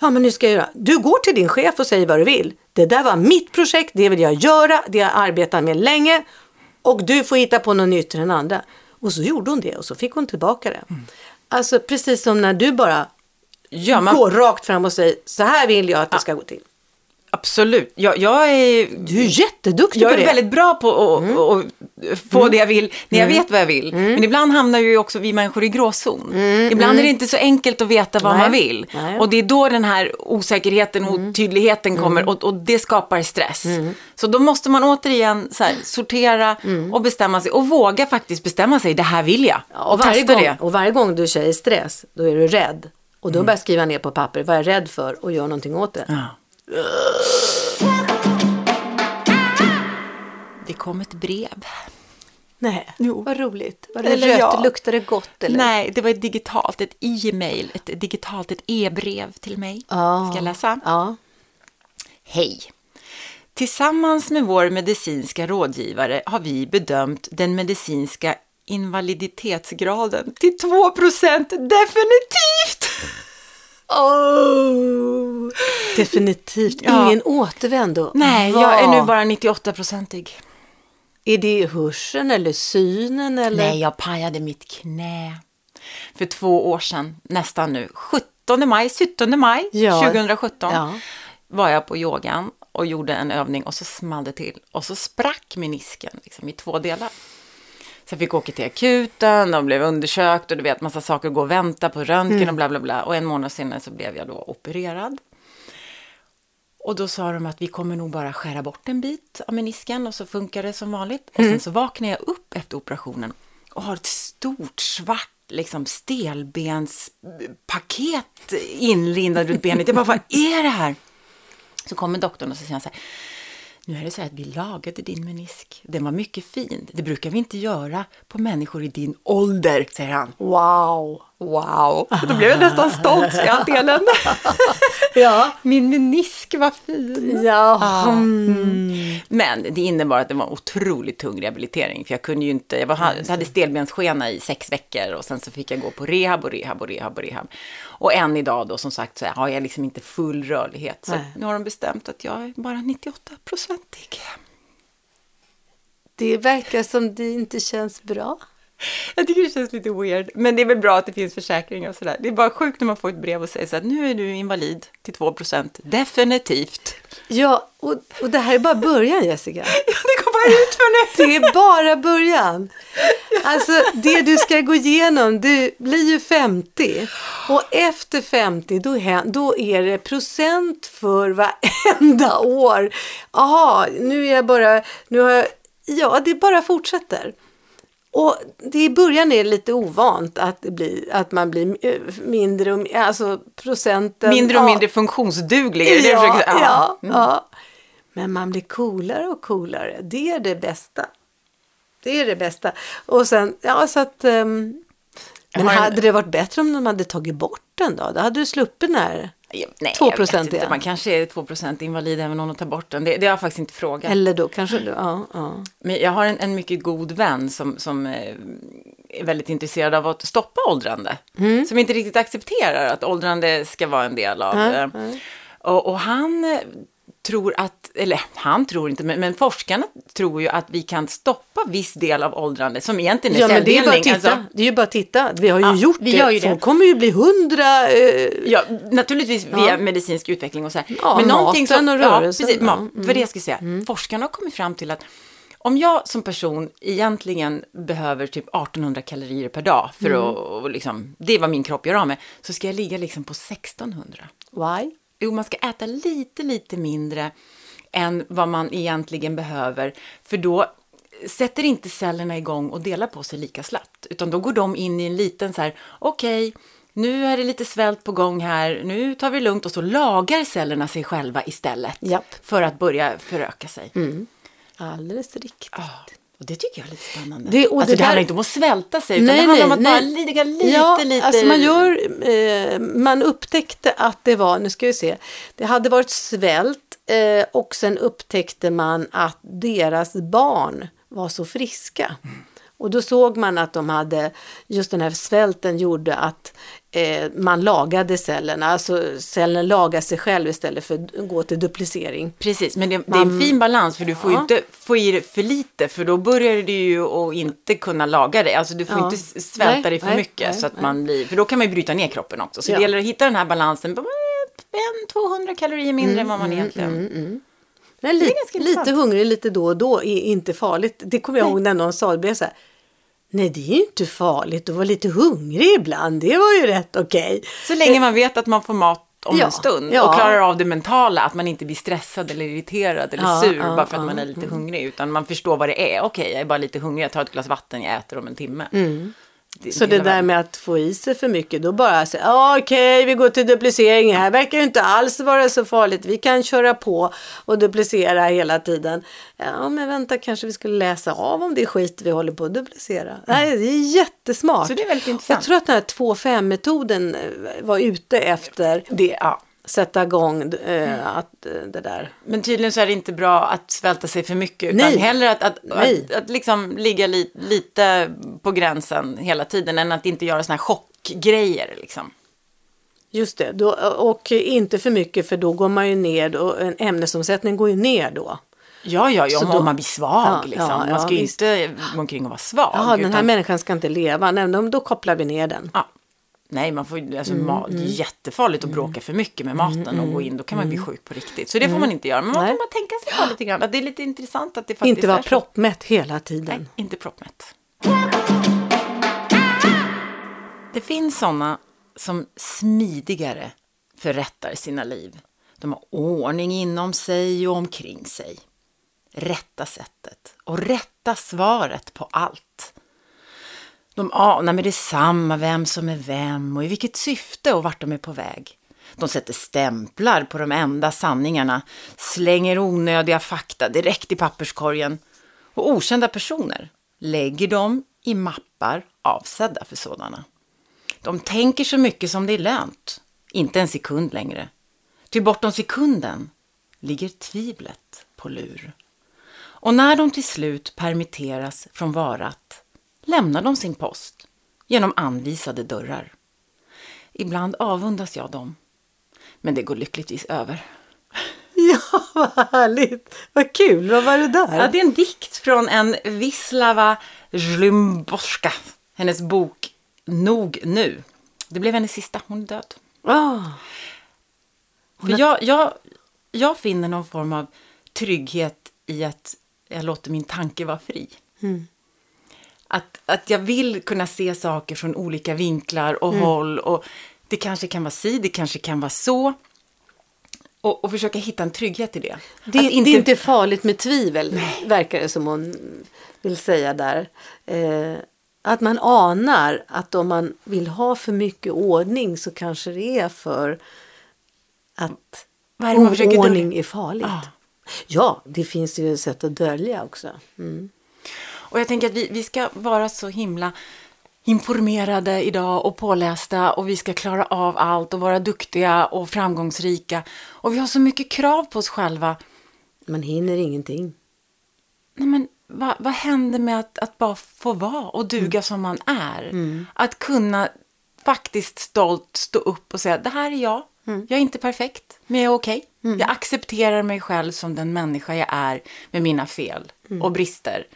Ja, men nu ska jag göra. Du går till din chef och säger vad du vill. Det där var mitt projekt, det vill jag göra, det har jag arbetat med länge. Och du får hitta på något nytt till den andra. Och så gjorde hon det och så fick hon tillbaka det. Alltså precis som när du bara
Ja, man,
går rakt fram och säger så här vill jag att det ska gå till.
Absolut. Jag, jag är,
Du är jätteduktig
jag
på
är
det.
väldigt bra på att att få det jag vill när jag vet vad jag vill. Men ibland hamnar ju också vi människor i gråzon. Ibland är det inte så enkelt att veta vad
Nej.
man vill.
Nej.
Och det är då den här osäkerheten och otydligheten kommer och, och det skapar stress. Så då måste man återigen här, sortera och bestämma sig och våga faktiskt bestämma sig, det här vill jag.
Ja, och, varje gång,
det.
och varje gång du känner stress, då är du rädd. Och då börjar jag skriva ner på papper vad jag är rädd för och gör någonting åt det.
Ja. Det kom ett brev.
Nej,
Jo.
vad roligt. Var det
Eller
rött?
ja.
Luktar det gott eller?
Nej, det var ett digitalt, ett e-mail, ett digitalt, ett e-brev till mig.
Ja.
Ska jag läsa?
Ja.
Hej! Tillsammans med vår medicinska rådgivare har vi bedömt den medicinska invaliditetsgraden till 2% definitivt!
Oh, definitivt
Ja.
ingen återvändo.
Nej,
Vad?
jag är nu bara 98-procentig.
Är det hörseln eller synen eller?
Nej, jag pajade mitt knä för två år sedan, nästan nu. 17 maj, 17 maj
Ja.
2017
Ja.
var jag på yogan och gjorde en övning och så small det till. Och så sprack menisken liksom, i två delar. Så jag fick åka till akuten och blev undersökt och du vet massa saker gå och vänta på röntgen och bla bla bla. Och en månad senare så blev jag då opererad. Och då sa de att vi kommer nog bara skära bort en bit av menisken och så funkar det som vanligt. Och sen så vaknade jag upp efter operationen och har ett stort svart liksom stelbenspaket inlindat runt benet. Jag bara, vad är det här? Så kommer doktorn och så säger han så här, nu är det så här att vi lagade din menisk. Den var mycket fin. Det brukar vi inte göra på människor i din ålder, säger han.
Wow.
Wow! Då blev jag nästan stolt så jag delen.
Ja.
Min menisk var fin.
Ja.
Mm. Men det innebar att det var en otroligt tung rehabilitering. För jag kunde ju inte, jag, var, jag hade stelbensskena i sex veckor och sen så fick jag gå på rehab och rehab och rehab och rehab. Och än idag då som sagt så har jag liksom inte full rörlighet. Så
Nej.
nu har de bestämt att jag är bara 98-procentig.
Det verkar som det inte känns bra.
Jag tycker det känns lite weird, men det är väl bra att det finns försäkringar och sådär. Det är bara sjukt när man får ett brev och säger så att nu är du invalid till 2% Definitivt.
Ja, och, och det här är bara början Jessica.
Ja, det går bara ut för nu.
Det är bara början. Alltså det du ska gå igenom, du blir ju 50 och efter 50 då, då är det procent för varenda år. Jaha, nu är jag bara, nu har jag, ja det bara fortsätter. Och det i början är det lite ovant att, det blir, att man blir eh, mindre och alltså procenten.
Mindre och
ja.
mindre funktionsduglig. är det
Ja,
försöker säga?
ja,
Mm.
ja. Men man blir coolare och coolare. Det är det bästa. Det är det bästa. Och sen, ja så att... Um, men
har en-
hade det varit bättre om de hade tagit bort den då? Då hade du sluppit den här.
Nej,
2%
jag vet inte.
igen.
Man kanske är 2 invalid även om de tar bort den. Det, det har jag faktiskt inte frågat.
Eller då kanske du, ja, ja.
Men jag har en, en mycket god vän som, som eh, är väldigt intresserad av att stoppa åldrande.
Mm.
Som inte riktigt accepterar att åldrande ska vara en del av... Eh, Och, och han tror att, eller han tror inte, men, men forskarna tror ju att vi kan stoppa viss del av åldrande som egentligen är
Ja, men det är ju bara att
celldelning.
titta.
Alltså,
Det är ju bara titta. Vi har ju
Ja,
gjort
vi
det.
ju det.
Folk kommer ju bli hundra. Eh,
Ja, naturligtvis via
Ja.
medicinsk utveckling och så här.
Ja, maten och rörelsen,
Ja, precis,
ja.
ma- För det jag skulle säga, forskarna har kommit fram till att om jag som person egentligen behöver typ 1800 kalorier per dag för
Mm.
att, liksom, det är vad min kropp gör av med, så ska jag ligga liksom på 1600.
why?
Jo, man ska äta lite, lite mindre än vad man egentligen behöver, för då sätter inte cellerna igång och delar på sig lika slappt, utan då går de in i en liten så här, okej, nu är det lite svält på gång här, nu tar vi lugnt och så lagar cellerna sig själva istället
Japp.
för att börja föröka sig.
Alldeles riktigt.
Ja, och det tycker jag är lite spännande.
Det- och
alltså,
det
det, handlar
där-
inte om att svälta sig, utan det handlar om att bara ligga lite,
ja,
lite...
Alltså man, gör, eh, man upptäckte att det var, nu ska vi se, det hade varit svält eh, och sen upptäckte man att deras barn var så friska. Och då såg man att de hade, just den här svälten gjorde att eh, man lagade cellerna, alltså cellen lagar sig själv istället för att gå till duplicering.
Precis, men det, det är en fin balans för du får ju
Ja.
inte få i det för lite för då börjar du ju att inte kunna laga det. Alltså du får
Ja.
inte svälta
Nej,
dig för
nej,
mycket
nej,
så att man blir, för då kan man ju bryta ner kroppen också. Så
Ja.
det gäller att hitta den här balansen, på, eh, typ en 200 kalorier mindre än vad man egentligen...
Men li,
ganska intressant.
lite hungrig lite då och då är inte farligt. Det kommer jag ihåg när någon sa det. så här, Nej, det är ju inte farligt att vara lite hungrig ibland. Det var ju rätt okej.
Så länge man vet att man får mat om
Ja,
en stund
ja.
och klarar av det mentala, att man inte blir stressad eller irriterad eller
Ja,
sur bara för att man är lite hungrig, utan man förstår vad det är. Okej, jag är bara lite hungrig, jag tar ett glas vatten, jag äter om en timme.
Mm. Så det där med att få i sig för mycket, då bara säga ah, okej, vi går till duplicering. Det här verkar ju inte alls vara så farligt. Vi kan köra på och duplicera hela tiden. Ja, men vänta, kanske vi skulle läsa av om det är skit vi håller på att duplicera. Nej, det är jättesmart.
Så det är väldigt intressant.
Jag tror att den här 2-5-metoden var ute efter
Det, ja.
Sätta igång eh, att, eh, det där.
Men tydligen så är det inte bra att svälta sig för mycket, utan
Nej.
hellre att, att, att, att liksom ligga li, lite på gränsen hela tiden, än att inte göra såna här chockgrejer. Liksom.
Just det, då, och inte för mycket för då går man ju ner och en ämnesomsättning går ju ner då.
Ja, ja, ja om,
då-
om man blir svag.
Ja,
liksom.
ja,
man
ja,
ska
visst.
inte gå omkring och vara svag.
Jaha, den här
utan-
människan ska inte leva. Nej, då kopplar vi ner den.
Ja. Nej, man får, alltså,
Mm,
ma- det är jättefarligt att bråka för mycket med maten och gå in. Då kan man bli sjuk på riktigt. Så det får man inte göra. Men man
Mm.
Kan bara tänka sig för lite grann. Att det är lite intressant att det faktiskt
Inte vara proppmätt hela tiden.
Nej, inte proppmätt. Det finns sådana som smidigare förrättar sina liv. De har ordning inom sig och omkring sig. Rätta sättet och rätta svaret på allt. De anar med detsamma vem som är vem och i vilket syfte och vart de är på väg. De sätter stämplar på de enda sanningarna, slänger onödiga fakta direkt i papperskorgen och okända personer lägger dem i mappar avsedda för sådana. De tänker så mycket som det är lönt, inte en sekund längre. Ty bortom sekunden ligger tvivlet på lur. Och när de till slut permitteras från varat lämnar de sin post genom anvisade dörrar. Ibland avundas jag dem, men det går lyckligtvis över.
Ja, vad härligt. Vad kul. Vad var det där?
Ja, det är en dikt från en Wislava Zlymborska. Hennes bok Nog nu. Det blev hennes sista, hon är död.
Ah,
För jag, jag, jag finner någon form av trygghet i att jag låter min tanke vara fri. Att, att jag vill kunna se saker från olika vinklar och håll. Och det kanske kan vara si, det kanske kan vara så. Och, och försöka hitta en trygghet i det.
det,
att
det är inte farligt med tvivel, verkar det som hon vill säga där. Eh, att man anar att om man vill ha för mycket ordning så kanske det är för att
är
oordning är farligt.
Ja.
Ja, det finns ju sätt att dölja också. Mm.
Och jag tänker att vi, vi ska vara så himla informerade idag och pålästa och vi ska klara av allt och vara duktiga och framgångsrika. Och vi har så mycket krav på oss själva.
Man hinner ingenting.
Nej, men vad, vad händer med att, att bara få vara och duga som man är? Att kunna faktiskt stolt stå upp och säga, det här är jag. Jag är inte perfekt, men jag är okej. Jag accepterar mig själv som den människa jag är med mina fel och brister.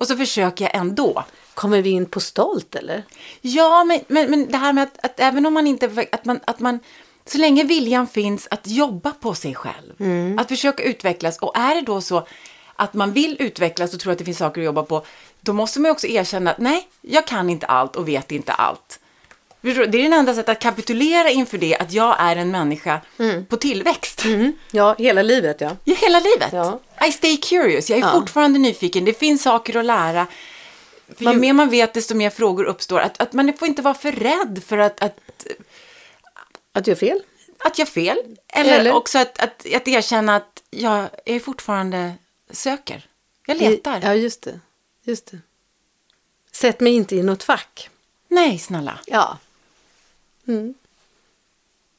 Och så försöker jag ändå.
Kommer vi in på stolt eller?
Ja, men, men, men det här med att, att även om man inte... Att man, att man, så länge viljan finns att jobba på sig själv, att försöka utvecklas. Och är det då så att man vill utvecklas och tror att det finns saker att jobba på, då måste man också erkänna att nej, jag kan inte allt och vet inte allt. Det är den enda sättet att kapitulera inför det, att jag är en människa på tillväxt.
Ja, hela livet ja.
Ja, hela livet.
Ja.
I stay curious. Jag är
Ja.
fortfarande nyfiken. Det finns saker att lära. För ju mer man vet, desto mer frågor uppstår. Att, att man får inte vara för rädd för att, att,
Att göra fel?
att göra fel. Eller,
Eller?
också att, att, att erkänna att jag är fortfarande söker. Jag letar.
Ja, just det. Just det. Sätt mig inte i något fack.
Nej, snälla.
Ja.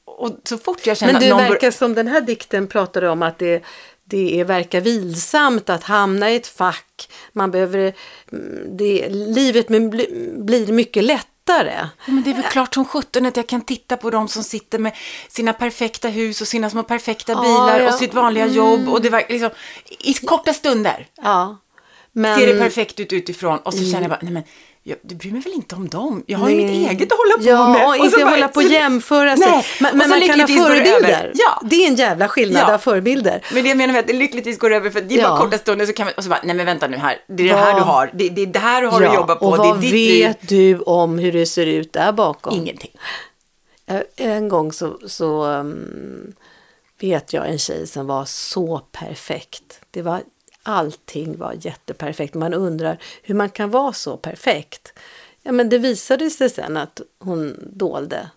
Och så fort jag känner
Men du
någon...
verkar som den här dikten pratade om att det, det är, verkar vilsamt att hamna i ett fack. Man behöver, mm, det, livet blir mycket lättare.
Ja, Men det är väl klart som sjutton att jag kan titta på dem som sitter med sina perfekta hus och sina små perfekta
Ja,
bilar
ja.
och sitt vanliga jobb. Och det var liksom, i korta stunder
Ja. Men,
ser det perfekt ut utifrån och så känner jag bara, nej men jag, du bryr mig väl inte om dem? Jag har ju mitt eget att hålla på
ja,
med.
och inte
så
hålla på och jämföra sig.
Nej.
Men, men man kan ha förebilder.
Ja.
Det är en jävla skillnad
Ja.
av förebilder.
Men det jag menar med att det lyckligtvis går över för att det är
Ja.
bara korta stunder så kan man, och så bara, nej men vänta nu här, det är det här du har, det, det är det här du har att jobba på,
och
det är
vad
liv.
vet du om hur det ser ut där bakom?
Ingenting.
Eh, En gång så, så um, vet jag en tjej som var så perfekt. Det var, allting var jätteperfekt. Man undrar hur man kan vara så perfekt. Ja, men det visade sig sen att hon dolde.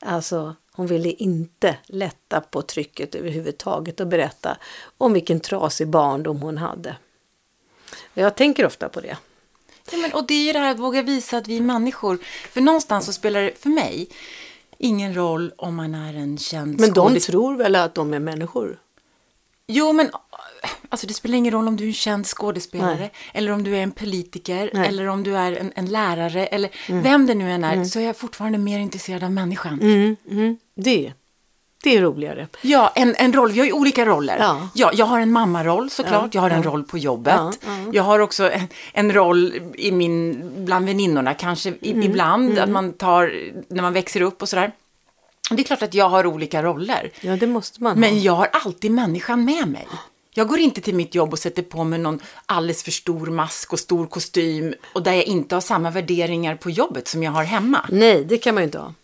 Alltså, hon ville inte lätta på trycket överhuvudtaget och berätta om vilken trasig barndom hon hade. Jag tänker ofta på det.
Ja, men, och det är ju det här att våga visa att vi är människor. För någonstans så spelar det, för mig, ingen roll om man är en känd
Men de tror väl att de är människor?
Jo, men alltså, det spelar ingen roll om du är en känd skådespelare,
Nej.
eller om du är en politiker,
Nej.
eller om du är en, en lärare, eller vem det nu än är, så är jag fortfarande mer intresserad av människan.
Mm, mm, det, det är roligare.
Ja, en, en roll. Vi har ju olika roller.
Ja.
Ja, jag har en mammaroll såklart.
Ja,
jag har en roll på jobbet.
Ja, ja.
Jag har också en, en roll i min, bland väninnorna kanske i,
Mm,
ibland. Att man tar, när man växer upp och sådär. Det är klart att jag har olika roller.
Ja, det måste man ha.
Men jag har alltid människan med mig. Jag går inte till mitt jobb och sätter på mig någon alldeles för stor mask och stor kostym och där jag inte har samma värderingar på jobbet som jag har hemma.
Nej, det kan man ju inte ha.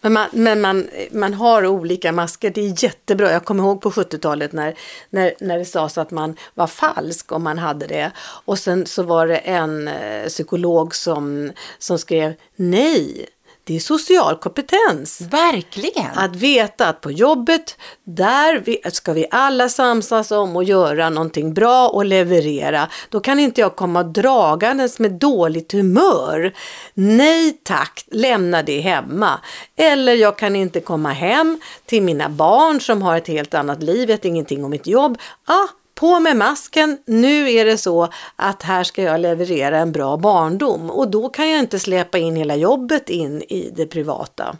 Men, man, men man, man har olika masker, det är jättebra. Jag kommer ihåg på 70-talet när, när, när det sades att man var falsk om man hade det. Och sen så var det en eh, psykolog som, som skrev nej, det är social kompetens.
Verkligen!
Att veta att på jobbet, där vi, ska vi alla samsas om att göra någonting bra och leverera. Då kan inte jag komma dragandes med dåligt humör. Nej tack, lämna det hemma. Eller jag kan inte komma hem till mina barn som har ett helt annat liv, vet ingenting om mitt jobb. Ah, på med masken, nu är det så att här ska jag leverera en bra barndom och då kan jag inte släpa in hela jobbet in i det privata.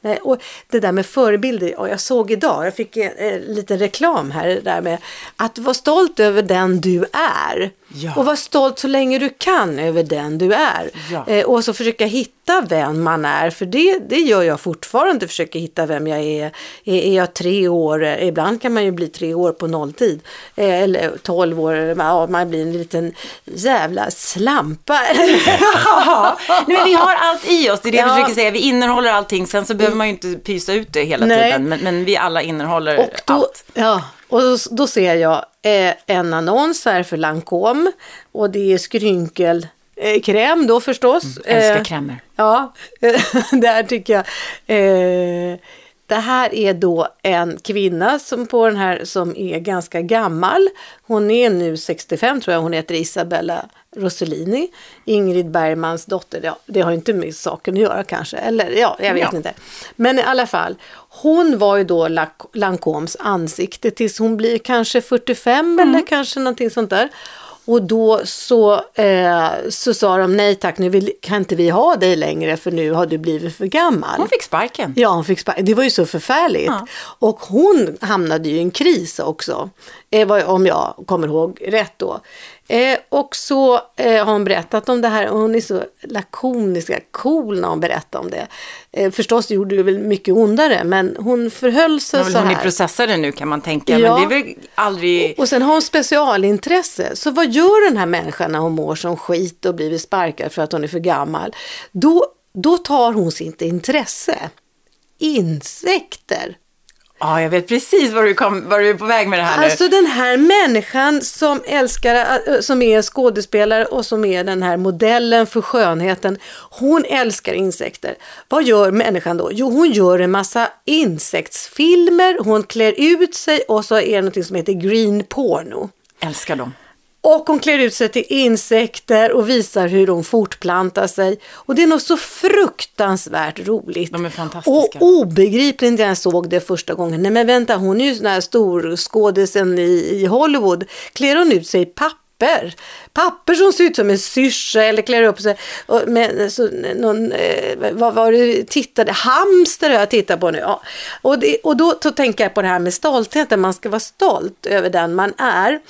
Nej, och det där med förebilder, och jag såg idag, jag fick en, en liten reklam här, det där med att vara stolt över den du är.
Ja.
Och vara stolt så länge du kan över den du är.
Ja.
Eh, och så försöka hitta vem man är, för det, det gör jag fortfarande, försöker hitta vem jag är. Är, är jag tre år, eh, ibland kan man ju bli tre år på nolltid, eh, eller tolv år, ja, man blir en liten jävla slampa.
Ja, nej, men vi har allt i oss, det är det
Ja.
jag försöker säga. Vi innehåller allting, sen så behöver man ju inte pysa ut det hela
Nej.
tiden. Men, men vi alla innehåller
Och då,
allt.
ja, och då, då ser jag eh, en annons här för Lancome och det är skrynkelkräm eh, kräm då förstås.
Älskar
Eh,
krämer.
Ja, det här tycker jag. Eh, det här är då en kvinna som på den här som är ganska gammal. Hon är nu 65 tror jag, hon heter Isabella Rossellini. Ingrid Bergmans dotter, ja, det har inte med saken att göra kanske. Eller ja, jag vet
Ja.
inte. Men i alla fall, hon var ju då Lancomes ansikte tills hon blir kanske 45 eller kanske någonting sånt där. Och då så, eh, så sa de nej tack, nu vill, kan inte vi ha dig längre för nu har du blivit för gammal.
Hon fick sparken.
Ja, hon fick sparken. Det var ju så förfärligt.
Ja.
Och hon hamnade ju i en kris också. Eh, om jag kommer ihåg rätt då. Eh, och så eh, har hon berättat om det här och hon är så lakonisk, cool när hon berättar om det. Eh, förstås gjorde det väl mycket ondare men hon förhöll sig
Hon
så här.
processa det nu kan man tänka,
Ja.
men det är väl aldrig...
Och sen har hon specialintresse. Så vad gör den här människan när hon mår som skit och blivit sparkad för att hon är för gammal? Då, då tar hon sitt intresse. Insekter.
Ja, jag vet precis var du, kom, var du är på väg med det här
Alltså
nu.
den här människan som älskar, äh, som är skådespelare och som är den här modellen för skönheten. Hon älskar insekter. Vad gör människan då? Jo, hon gör en massa insektsfilmer, hon klär ut sig och så är det något som heter green porno.
Älskar dem.
Och hon klär ut sig till insekter och visar hur de fortplantar sig. Och det är nog så fruktansvärt roligt.
De är fantastiska.
Och obegripligt när jag såg det första gången. Nej men vänta, hon är ju sån här stor skådisen i, i Hollywood. Klär hon ut sig i papper? Papper som ser ut som en syrsa eller klär upp sig och med så, någon, eh, vad var det, tittade, hamster har jag tittat på nu. Ja. Och, det, och då så tänker jag på det här med stoltheten, man ska vara stolt över den man är.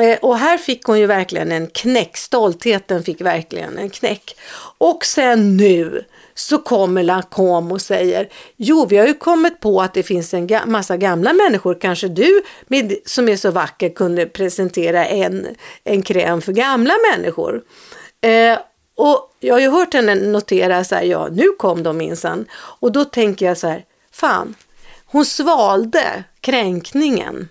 Eh, och här fick hon ju verkligen en knäck. Stoltheten fick verkligen en knäck. Och sen nu så kommer Lacombe och säger Jo, vi har ju kommit på att det finns en ga massa gamla människor. Kanske du med, som är så vacker kunde presentera en, en kräm för gamla människor. Eh, och jag har ju hört henne notera så här, ja nu kom de minsann. Och då tänker jag så här, fan, hon svalde kränkningen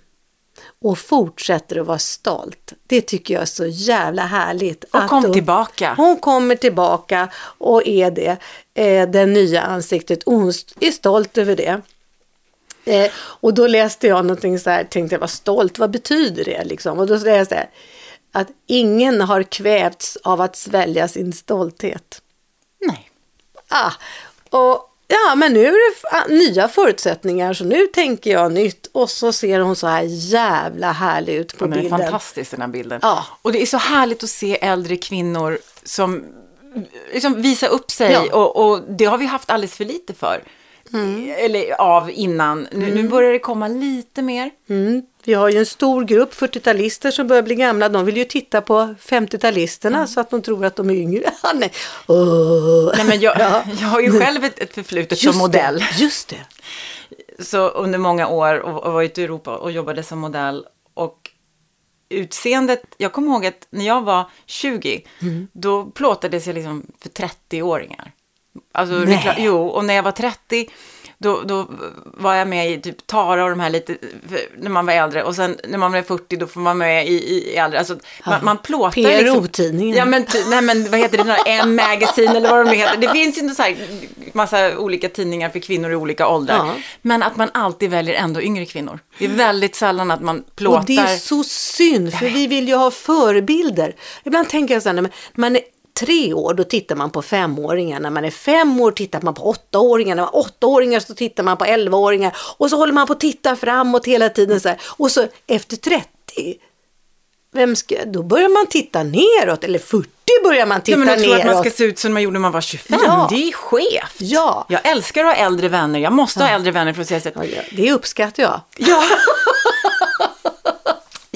och fortsätter att vara stolt. Det tycker jag är så jävla härligt.
Och kom hon, tillbaka.
Hon kommer tillbaka och är det, eh, det nya ansiktet och hon är stolt över det. Eh, och då läste jag någonting så här, tänkte jag var stolt, vad betyder det liksom? Och då säger jag så här, att ingen har kvävts av att svälja sin stolthet.
Nej.
Ah, och ja, men nu är det nya förutsättningar så nu tänker jag nytt och så ser hon så här jävla härlig ut på ja, bilden.
Den är fantastisk den här bilden.
Ja.
Och det är så härligt att se äldre kvinnor som liksom visar upp sig
Ja.
och, och det har vi haft alldeles för lite för. Eller av innan. Nu, nu börjar det komma lite mer.
Mm. Vi har ju en stor grupp 40-talister som börjar bli gamla. De vill ju titta på 50-talisterna så att de tror att de är yngre. Nej. Åh.
Nej, men jag,
Ja.
jag har ju själv ett, ett förflutet som modell.
Det, just det.
så under många år och, och var ute i Europa och jobbade som modell. Och utseendet, jag kommer ihåg att när jag var 20,
Mm.
då plåtades jag liksom för 30-åringar. Alltså,
Nej.
reklam, jo, och när jag var 30, då, då var jag med i typ Tara och de här lite, när man var äldre. Och sen när man blev 40, då får man med i, i, i äldre. Alltså, man, man plåtar
PRO-tidningen.
Ja, men, ty- nej, men vad heter det, den här M-magazine eller vad de heter. Det finns ju en så här, massa olika tidningar för kvinnor i olika åldrar.
Ja.
Men att man alltid väljer ändå yngre kvinnor. Det är väldigt sällan att man plåtar.
Och det är så synd, för vi vill ju ha förebilder. Ibland tänker jag så här, när man är tre år, då tittar man på femåringar. När man är fem år tittar man på åttaåringar. När man är åttaåringar så tittar man på elvaåringar. Och så håller man på att titta framåt hela tiden så här. Och så efter 30, vem ska, då börjar man titta neråt. Eller 40 börjar man titta
Ja, men jag tror
neråt.
att man ska se ut som man gjorde när man var 25.
Ja.
Det är skevt.
Ja.
Jag älskar att ha äldre vänner. Jag måste ha äldre vänner för att se att...
Ja, ja, det uppskattar jag.
Ja.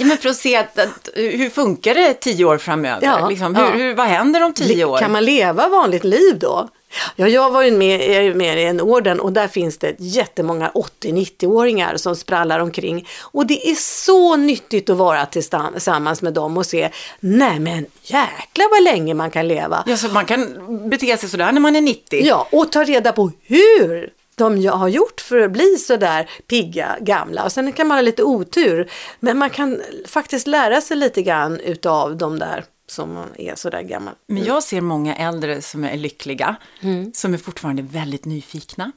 ja, men för att se att, att, hur funkar det tio år framöver?
Ja,
liksom,
ja.
hur, hur, vad händer om tio år?
Kan man leva vanligt liv då? Ja, jag var ju med, med i en orden och där finns det jättemånga 80-90-åringar som sprallar omkring. Och det är så nyttigt att vara tillsammans med dem och se, nej men jäklar vad länge man kan leva.
Ja, så man kan bete sig sådär när man är 90.
Ja, och ta reda på hur de har gjort för att bli så där pigga, gamla. Och sen kan man ha lite otur. Men man kan faktiskt lära sig lite grann utav de där som är så där gamla.
Men jag ser många äldre som är lyckliga, som är fortfarande väldigt nyfikna.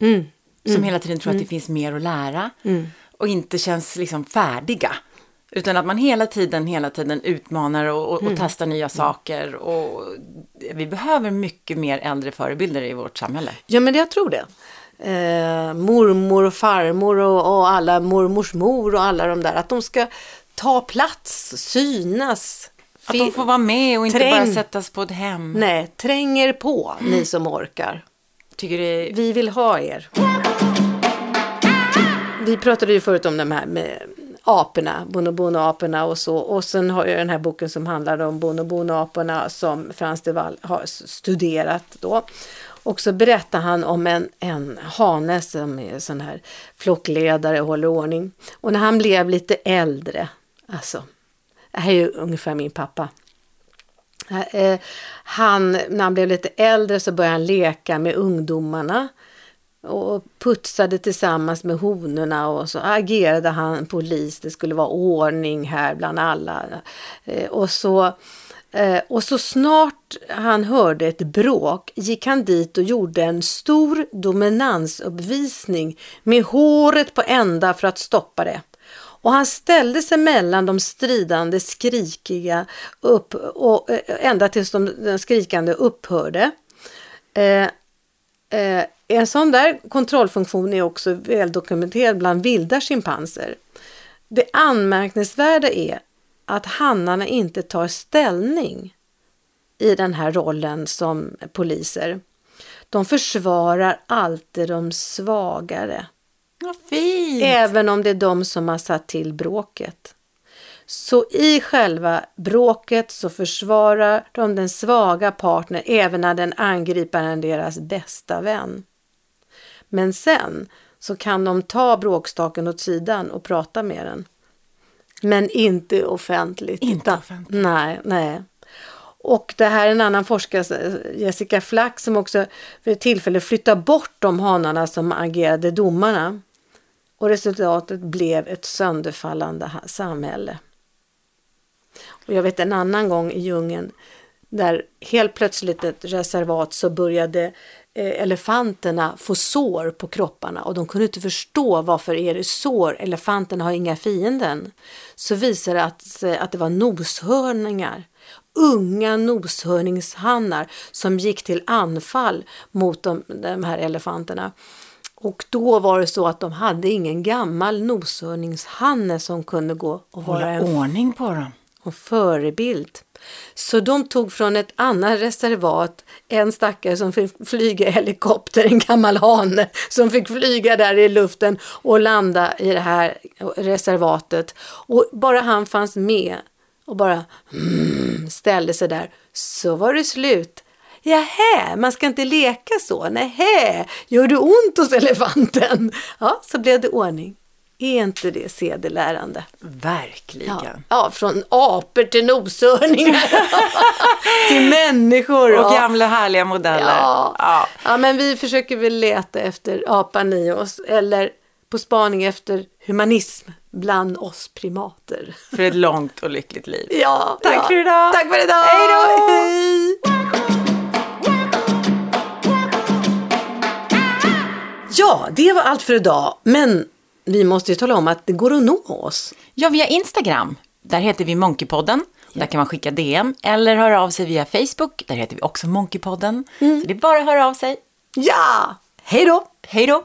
Som hela tiden tror att det finns mer att lära och inte känns liksom färdiga. Utan att man hela tiden, hela tiden utmanar och, och, och testar nya saker. Och vi behöver mycket mer äldre förebilder i vårt samhälle.
Ja, men jag tror det. Eh, mormor och farmor och, och alla mormors mor och alla de där. Att de ska ta plats, synas.
Att de får vara med och inte
Träng.
bara sättas på ett hem.
Nej, tränger på ni som orkar.
Tycker det.
Vi vill ha er. Vi pratade ju förut om de här med aporna, bonobono-aporna och så. Och sen har jag den här boken som handlar om bonobono-aporna som Frans de Waal har studerat då. Och så berättar han om en, en hane som är sån här flockledare och håller ordning. Och när han blev lite äldre, alltså, det här är ju ungefär min pappa. Eh, eh, han, när han blev lite äldre så började han leka med ungdomarna och putsade tillsammans med honorna och så agerade han polis. Det skulle vara ordning här bland alla. Eh, och så, eh, Eh, och så snart han hörde ett bråk gick han dit och gjorde en stor dominansuppvisning med håret på ända för att stoppa det. Och han ställde sig mellan de stridande skrikiga upp och eh, ända tills de, den skrikande upphörde. Eh, eh, en sån där kontrollfunktion är också väldokumenterad bland vilda schimpanser. Det anmärkningsvärda är att hannarna inte tar ställning i den här rollen som poliser. De försvarar alltid de svagare.
Vad fint!
Även om det är de som har satt till bråket. Så i själva bråket så försvarar de den svaga partnern även när den angriper är deras bästa vän. Men sen så kan de ta bråkstaken åt sidan och prata med den. Men inte offentligt.
Inte offentligt.
Nej, nej. Och det här är en annan forskare, Jessica Flack, som också för ett tillfälle flyttar bort de hanarna som agerade domarna. Och resultatet blev ett sönderfallande samhälle. Och jag vet en annan gång i djungeln där helt plötsligt ett reservat så började elefanterna få sår på kropparna och de kunde inte förstå varför är det sår, elefanterna har inga fienden. Så visade det att, eh, att det var noshörningar, unga noshörningshannar som gick till anfall mot de, de här elefanterna. Och då var det så att de hade ingen gammal noshörningshanne som kunde gå och vara
Hålla
en
ordning på dem.
och förebild. Så de tog från ett annat reservat en stackare som fick flyga i helikopter, en gammal hane som fick flyga där i luften och landa i det här reservatet. Och bara han fanns med och bara mm, ställde sig där så var det slut. ”Jaha, man ska inte leka så. Nähä, gör det ont hos elefanten? Ja, så blev det ordning. Är inte det sedelärande?
Verkligen.
Ja, ja, från apor till noshörningar. till människor.
Och
ja.
gamla härliga modeller.
Ja.
Ja.
ja, men vi försöker väl leta efter apan i oss eller på spaning efter humanism bland oss primater.
För ett långt och lyckligt liv.
Ja,
Tack för idag.
Tack för idag.
Hej då.
Hej. Ja, det var allt för idag. Men vi måste ju tala om att det går att nå oss.
Ja, via Instagram. Där heter vi Monkeypodden. Där kan man skicka DM eller höra av sig via Facebook. Där heter vi också Monkeypodden. Så det är bara att höra av sig.
Ja, hej då!
Hej då!